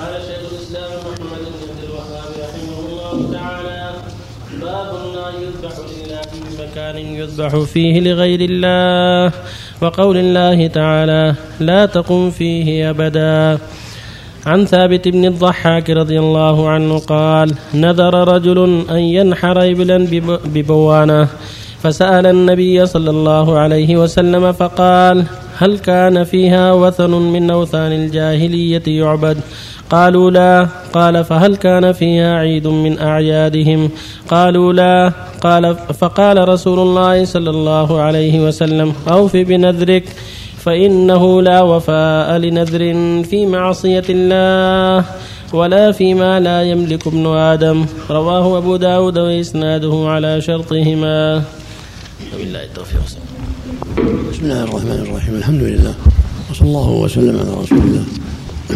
قال شيخ الإسلام محمد بن عبد الوهاب رحمه الله تعالى باب لا يذبح الا في مكان يذبح فيه لغير الله وقول الله تعالى لا تقم فيه أبدا. عن ثابت بن الضحاك رضي الله عنه قال نذر رجل أن ينحر ابلا ببوانة فسأل النبي صلى الله عليه وسلم فقال هل كان فيها وثن من أوثان الجاهلية يعبد؟ قالوا لا. قال فهل كان فيها عيد من أعيادهم؟ قالوا لا. قال فقال رسول الله صلى الله عليه وسلم أوف بنذرك فإنه لا وفاء لنذر في معصية الله ولا فيما لا يملك ابن آدم. رواه أبو داود وإسناده على شرطهما. وبالله التوفيق. بسم الله الرحمن الرحيم. الحمد لله. وصلى الله وسلم على رسول الله.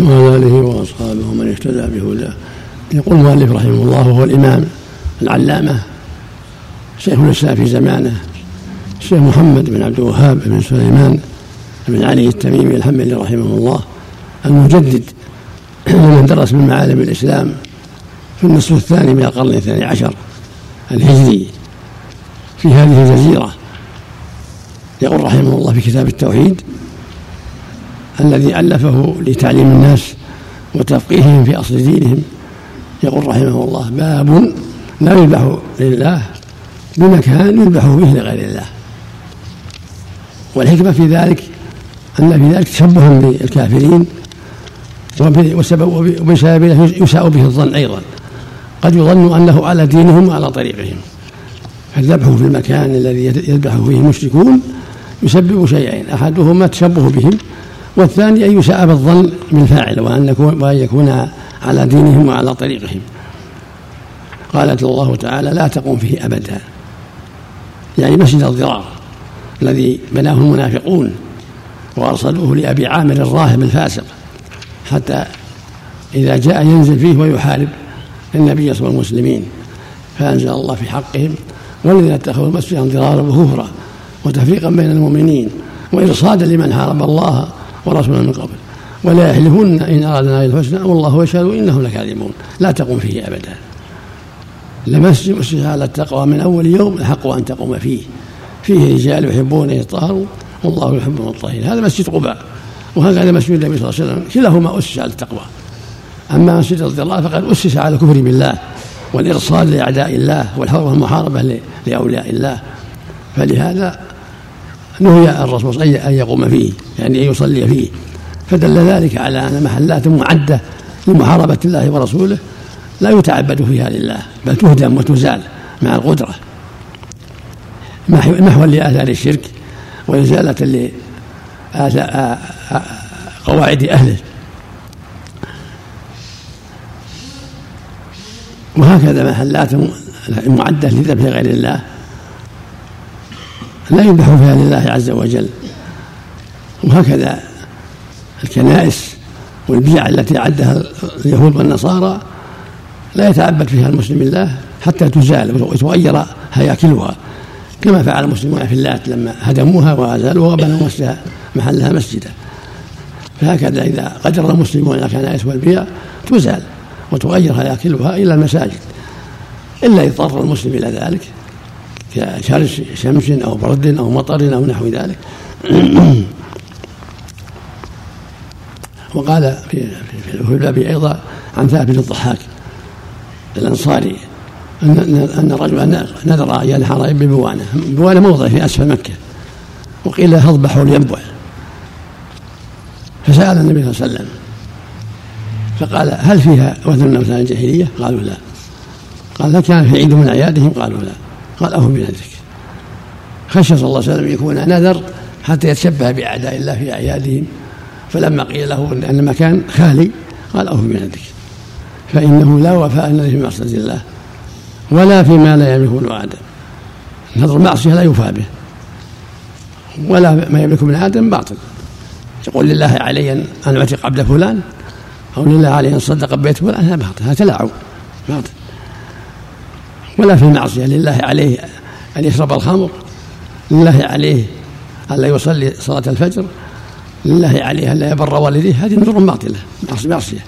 وعلى آله وأصحابه ومن اهتدى بهداه. يقول المؤلف رحمه الله وهو الإمام العلامة شيخ الإسلام في زمانه الشيخ محمد بن عبد الوهاب بن سليمان بن علي التميمي الحنبلي رحمه الله المجدد لمن درس من معالم الإسلام في النصف الثاني من القرن الثاني عشر الهجري في هذه الجزيرة. يقول رحمه الله في كتاب التوحيد الذي ألفه لتعليم الناس وتفقيههم في أصل دينهم. يقول رحمه الله باب لا يذبح لله بمكان يذبح فيه لغير الله. والحكمة في ذلك أن في ذلك تشبه بالكافرين وبسبب يساء به الظن أيضا. قد يظن أنه على دينهم وعلى طريقهم. فالذبح في المكان الذي يذبح فيه المشركون يسبب شيئين. أحدهما التشبه بهم والثاني أن يساء بالظن بالفاعل وأن وأن يكون على دينهم وعلى طريقهم. قالت الله تعالى لا تقوم فيه أبدا. يعني مسجد الضرار الذي بناه المنافقون وأرسلوه لأبي عامر الراهب الفاسق حتى إذا جاء ينزل فيه ويحارب النبي صلى الله المسلمين فأنزل الله في حقهم والذين اتخذوا مسجدا ضرارا وكفرا وتفريقا بين المؤمنين وإرصادا لمن حارب الله ورسوله من قبل. ولا يحلفون إن أرادنا الحسنى والله يشهد إنهم لكاذبون. لا تقوم فيه أبدا. لمسجد مسجد على التقوى من أول يوم الحق أن تقوم فيه. فيه رجال يحبون أن يطهروا والله يحب المطهرين. هذا مسجد قباء وهكذا مسجد النبي صلى الله عليه وسلم. كلاهما أسس على التقوى. أما مسجد الضلال فقد أسس على الكفر بالله والإرصاد لأعداء الله والحرب والمحاربة لأولياء الله. فلهذا نهي الرسول أن يقوم فيه يعني أن يصلي فيه. فدل ذلك على أن محلات معدة لمحاربة الله ورسوله لا يتعبد فيها لله بل تهدم وتزال مع القدرة. محوا لآثار الشرك وإزالة قواعد أهله. وهكذا محلات معدة لذبح غير الله. لا يذبح فيها لله عز وجل. وهكذا الكنائس والبيع التي عدها اليهود والنصارى لا يتعبد فيها المسلم الله حتى تزال وتغير هياكلها كما فعل المسلمون في اللات لما هدموها وأزالوها وبنوا محلها مسجدا. فهكذا إذا قدر المسلمون الكنائس والبيع تزال وتغير هياكلها إلى المساجد. إلا اضطر المسلم إلى ذلك. كشرس شمس أو برد أو مطر أو نحو ذلك. وقال في في الباب أيضا عن ثابت الضحاك الأنصاري أن أن رجلا نذر أن ينحر ببوانة. بوانة موضع في أسفل مكة. وقيل له اذبحوا فسأل النبي صلى الله عليه وسلم فقال هل فيها وثن من أوثان الجاهلية؟ قالوا لا. قال هل كان في عيد من أعيادهم؟ قالوا لا. قال أهو بنذرك. خشى صلى الله عليه وسلم يكون نذر حتى يتشبه بأعداء الله في أعيادهم. فلما قيل له أن المكان خالي قال أهو بنذرك. فإنه لا وفاء النذر في معصية الله ولا فيما لا يملك ابن آدم. نذر المعصية لا يوفى به ولا ما يملك ابن آدم باطل. يقول لله علي أن أعتق عبد فلان أو لله علي أن صدق بيت فلان هذا باطل هذا تلاعب باطل. ولا في المعصية لله عليه أن يشرب الخمر لله عليه أن لا يصلي صلاة الفجر لله عليه أن لا يبر والديه هذه نذور باطلة معصية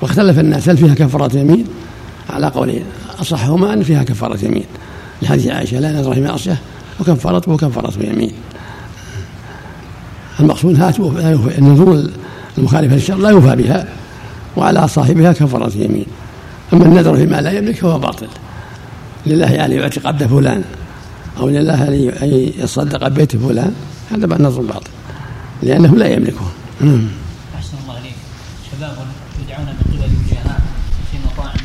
واختلف الناس هل فيها كفارة يمين؟ على قولين أصحهما أن فيها كفارة يمين. لحديث عائشة لا نذر في معصية وكفارته وكفارته يمين. المقصود النذور المخالفة للشر لا يوفى بها وعلى صاحبها كفارة يمين. أما النذر فيما لا يملك فهو باطل. لله أن يعتق عبد فلان أو لله أن يصدق بيت فلان هذا نذر باطل لأنه لا يملكه. أحسن الله عليك شباب يدعون من قبل الوجهاء في مطاعم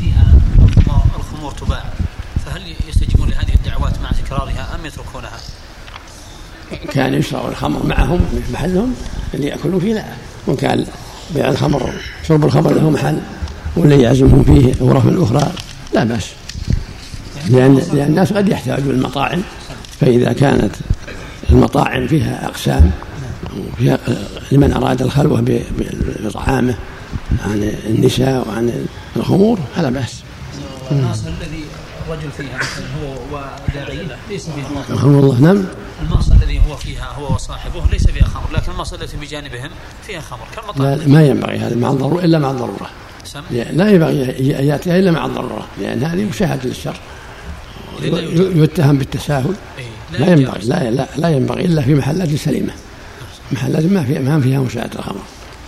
فيها الخمور تباع. فهل يستجيبون لهذه الدعوات مع تكرارها أم يتركونها؟ كان يشرب الخمر معهم في محلهم اللي يأكلون فيه لا. وكان بيع الخمر شرب الخمر له محل. واللي يعزمهم فيه غرف أخرى لا بأس. لأن لأن الناس قد يحتاجون المطاعم فإذا كانت المطاعم فيها أقسام فيها لمن أراد الخلوة بطعامه عن النساء وعن الخمور فلا بأس. الذي رجل فيها مثلا هو وداعي ليس فيها الله نعم. المعصى الذي هو فيها هو وصاحبه ليس فيها خمر لكن المعصى التي بجانبهم فيها خمر كالمطاعم. لا ما ينبغي هذا مع الضرورة إلا مع الضرورة. لا ينبغي أن يأتيها إلا مع الضرورة لأن هذه مشاهدة للشر. يتهم بالتساهل. لا ينبغي لا, لا, لا ينبغي إلا في محلات سليمة. محلات ما فيها ما فيها مشاهدة الخمر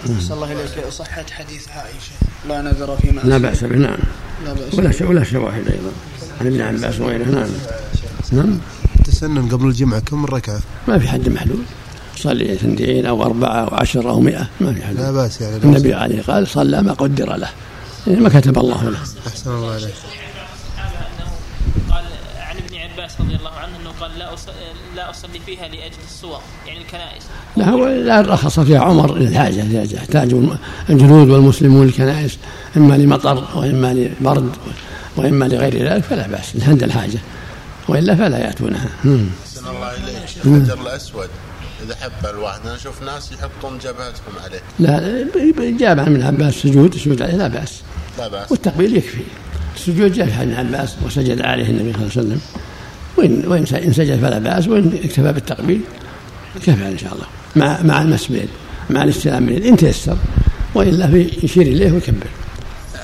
صلى الله عليه صحة حديث عائشة لا نذر فيما لا بأس به نعم. لا بأس ولا ولا شواهد أيضا. عن ابن عباس وغيره نعم. نعم. تسنن قبل الجمعة كم ركعة؟ ما في حد محلول. صلي اثنتين أو أربعة أو عشرة أو مئة ما في حد. لا بأس يعني النبي عليه قال صلى ما قدر له. يعني ما كتب الله له. أحسن الله عليك. قال عن ابن عباس رضي الله عنه إنه قال لا لا أصلي فيها لأجل الصور يعني الكنائس. لا هو لا رخص فيها عمر للحاجه اذا يحتاج الجنود والمسلمون الكنائس إما لمطر وإما لبرد وإما لغير ذلك فلا بأس عند الحاجة. وإلا فلا يأتونها. أحسن الله إليك. الحجر الأسود. إذا حب الواحد أنا أشوف ناس يحطون جبهتهم عليه. لا جاب عن ابن عباس سجود سجود عليه لا بأس. لا بأس. والتقبيل يكفي. السجود جاء عن ابن عباس وسجد عليه النبي صلى الله عليه وسلم. وإن وإن إن سجد فلا بأس وإن اكتفى بالتقبيل كفى إن شاء الله. مع مع المس مع الاستلام من إن تيسر وإلا يشير إليه ويكبر.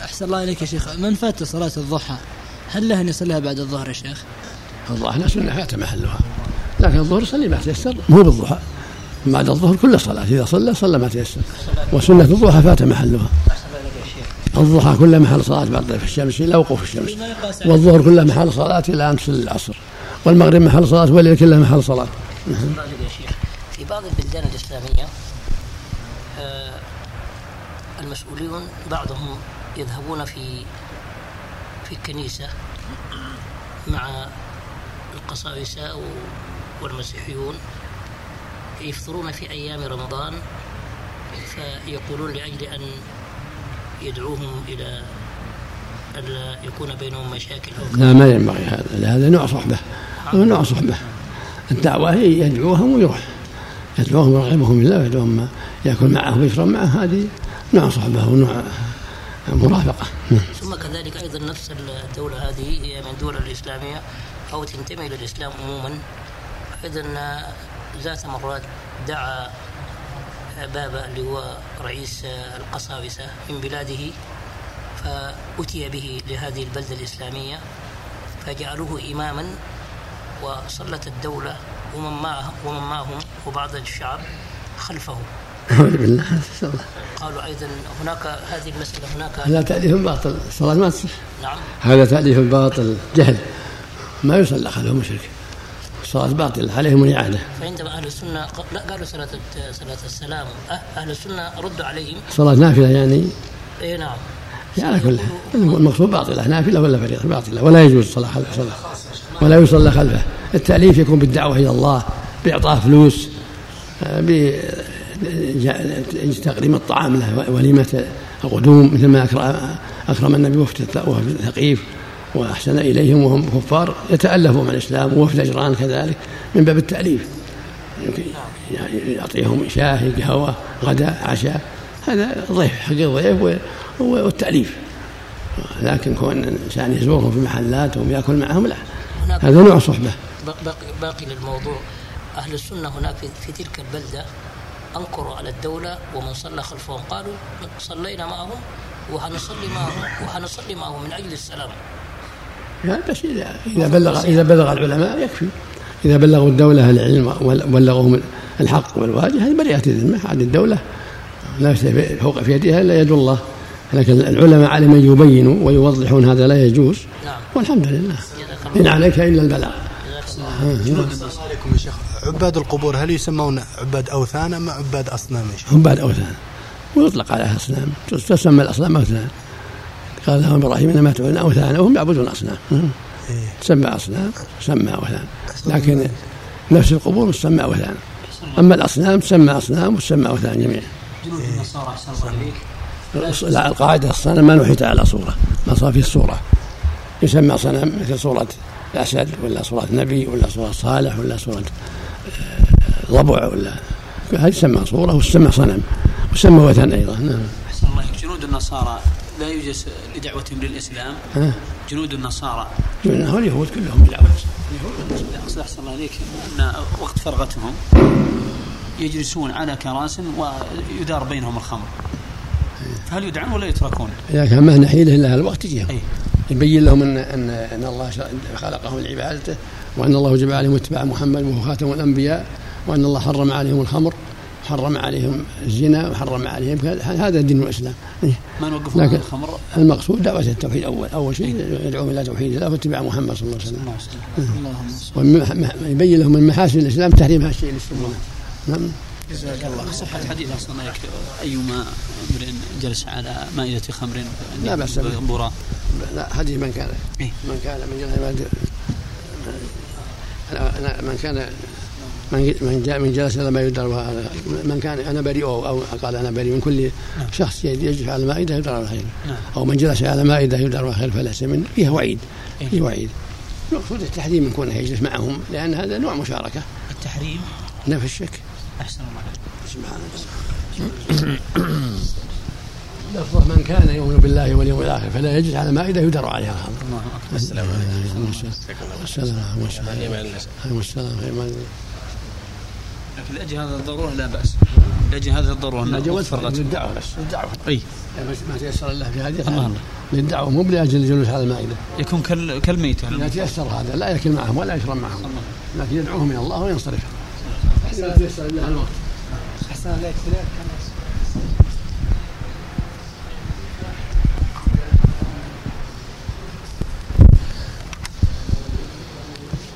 أحسن الله إليك يا شيخ. من فات صلاة الضحى؟ هل له أن يصليها بعد الظهر يا شيخ؟ الظهر سنة فات محلها. لكن الظهر صلي ما تيسر مو بالضحى. بعد الظهر كل صلاة إذا صلى صلى ما تيسر. وسنة الضحى فات محلها. الضحى كل محل صلاة بعد طيف الشمس إلى وقوف الشمس. والظهر كل محل صلاة إلى أمس العصر. والمغرب محل صلاة والليل كله محل صلاة. في بعض البلدان الإسلامية آه، المسؤولون بعضهم يذهبون في في الكنيسة مع القساوسة والمسيحيون يفطرون في أيام رمضان فيقولون لأجل أن يدعوهم إلى ألا يكون بينهم مشاكل أو لا ما ينبغي هذا. هذا نوع صحبة. هو نوع صحبة. الدعوة هي يدعوهم ويروح. يدعوهم ويرغبهم الله ويدعوهم يأكل معه ويشرب معه. هذه نوع صحبة ونوع مرافقة. ثم كذلك أيضا نفس الدولة هذه هي من الدول الإسلامية أو تنتمي إلى الإسلام عموما أيضا ذات مرات دعا بابا اللي هو رئيس القساوسة من بلاده فأتي به لهذه البلدة الإسلامية فجعلوه إماما وصلت الدولة ومن معه ومن معهم وبعض الشعب خلفه. بالله. قالوا أيضا هناك هذه المسألة هناك هذا تأليف باطل. الصلاة ما تصح نعم. هذا تأليف باطل. جهل. ما يصلى خلفه مشرك. الصلاة باطلة عليهم الإعادة فعندما أهل السنة لا قالوا صلاة صلاة السلام. أه- أهل السنة ردوا عليهم. صلاة نافلة يعني؟ إي نعم. يعني كل المقصود باطلة نافلة ولا فريضة؟ باطلة ولا يجوز الصلاة خلف صلاة. ولا يصلى خلفه. التأليف يكون بالدعوة إلى الله بإعطاء فلوس آه، بتقديم الطعام له وليمة القدوم مثل ما أكرم النبي وفد ثقيف وأحسن إليهم وهم كفار يتألفوا مع الإسلام ووفد أجران كذلك من باب التأليف. يعطيهم شاهي قهوة غداء عشاء. هذا ضيف حق الضيف والتأليف. لكن كون الإنسان يزورهم في محلاتهم يأكل معهم لا. هذا نوع صحبة. باقي, باقي للموضوع. أهل السنة هناك في, في تلك البلدة أنكروا على الدولة ومن صلى خلفهم قالوا صلينا معهم وحنصلي معهم وحنصلي معهم من أجل السلام. بس إذا إذا بلغ إذا بلغ العلماء يكفي. إذا بلغوا الدولة العلم وبلغوهم الحق والواجب هذه بريئة الذمة. هذه الدولة لا فوق في يدها إلا يد الله. لكن العلماء على من يبينوا ويوضحون هذا لا يجوز. نعم. والحمد لله. إن عليك إلا البلاغ. عليكم يا شيخ. عباد القبور هل يسمون عباد أوثان أم عباد أصنام يا شيخ؟ عباد أوثان. ويطلق عليها أصنام. تسمى الأصنام أوثان. قال لهم إبراهيم إنما تعبدون أوثانا وهم يعبدون أصنام. إيه. تسمى أصنام تسمى أوثان. لكن نفس القبور تسمى أوثان. أما الأصنام تسمى أصنام وتسمى أوثان جميعا. جنود النصارى احسن الله لا، القاعدة الصنم ما نحيت على صورة ما صار فيه الصورة يسمى صنم مثل صورة الأسد ولا صورة نبي ولا صورة صالح ولا صورة آه، ضبع ولا هذه تسمى صورة وتسمى صنم وتسمى وثن أيضا. نعم. أحسن الله جنود النصارى لا يوجد لدعوتهم للإسلام ها؟ جنود النصارى هو اليهود كلهم لا أقصد أحسن الله عليك أن وقت فرغتهم يجلسون على كراس ويدار بينهم الخمر فهل يدعون ولا يتركون؟ إذا كان ما نحيله إلا الوقت يجيهم أي. يبين لهم أن أن أن الله خلقهم لعبادته وأن الله جب عليهم اتباع محمد وهو خاتم الأنبياء وأن الله حرم عليهم الخمر حرم عليهم الزنا وحرم عليهم. هذا دين الإسلام. إيه. ما نوقفون عن لكن الخمر؟ المقصود دعوة التوحيد. أول أول شيء يدعوهم إلى توحيد الله واتباع محمد صلى الله عليه وسلم. اللهم صل ويبين لهم من محاسن الإسلام تحريم هذا الشيء اللي يسمونه نعم. جزاك الله. صحة حديث أحسن الله عليك أيما امرئ جلس على مائدة خمر لا بأس به. برا لا حديث من كان إيه. من كان من جلس أنا من كان من من جاء من جلس على ما يدر من كان أنا بريء أو أو قال أنا بريء من كل شخص يجلس على مائده على خير نعم. أو من جلس على مائده على خير فليس منه. فيها وعيد. إيه. فيه وعيد. المقصود التحريم من كونه يجلس معهم لأن هذا نوع مشاركة. التحريم؟ نفي الشك. أحسن الله عليك. سبحان الله. لفظة من كان يؤمن بالله واليوم الآخر فلا يجلس على مائده يدر عليها. الخمر الله أكبر. السلام عليكم. السلام عليكم. السلام لكن لأجل هذا الضرورة لا بأس. لأجل هذا الضرورة لا أن جوز وقت فرغتهم للدعوه بس. للدعوه يعني بس ما تيسر الله في هذه. الله. للدعوة مو لاجل الجلوس على المائدة. يكون كال كالميتة اذا تيسر هذا. لا ياكل معهم ولا يشرب معهم. لكن يدعوهم إلى الله وينصرف. تيسر الله الوقت. أحسن. عليك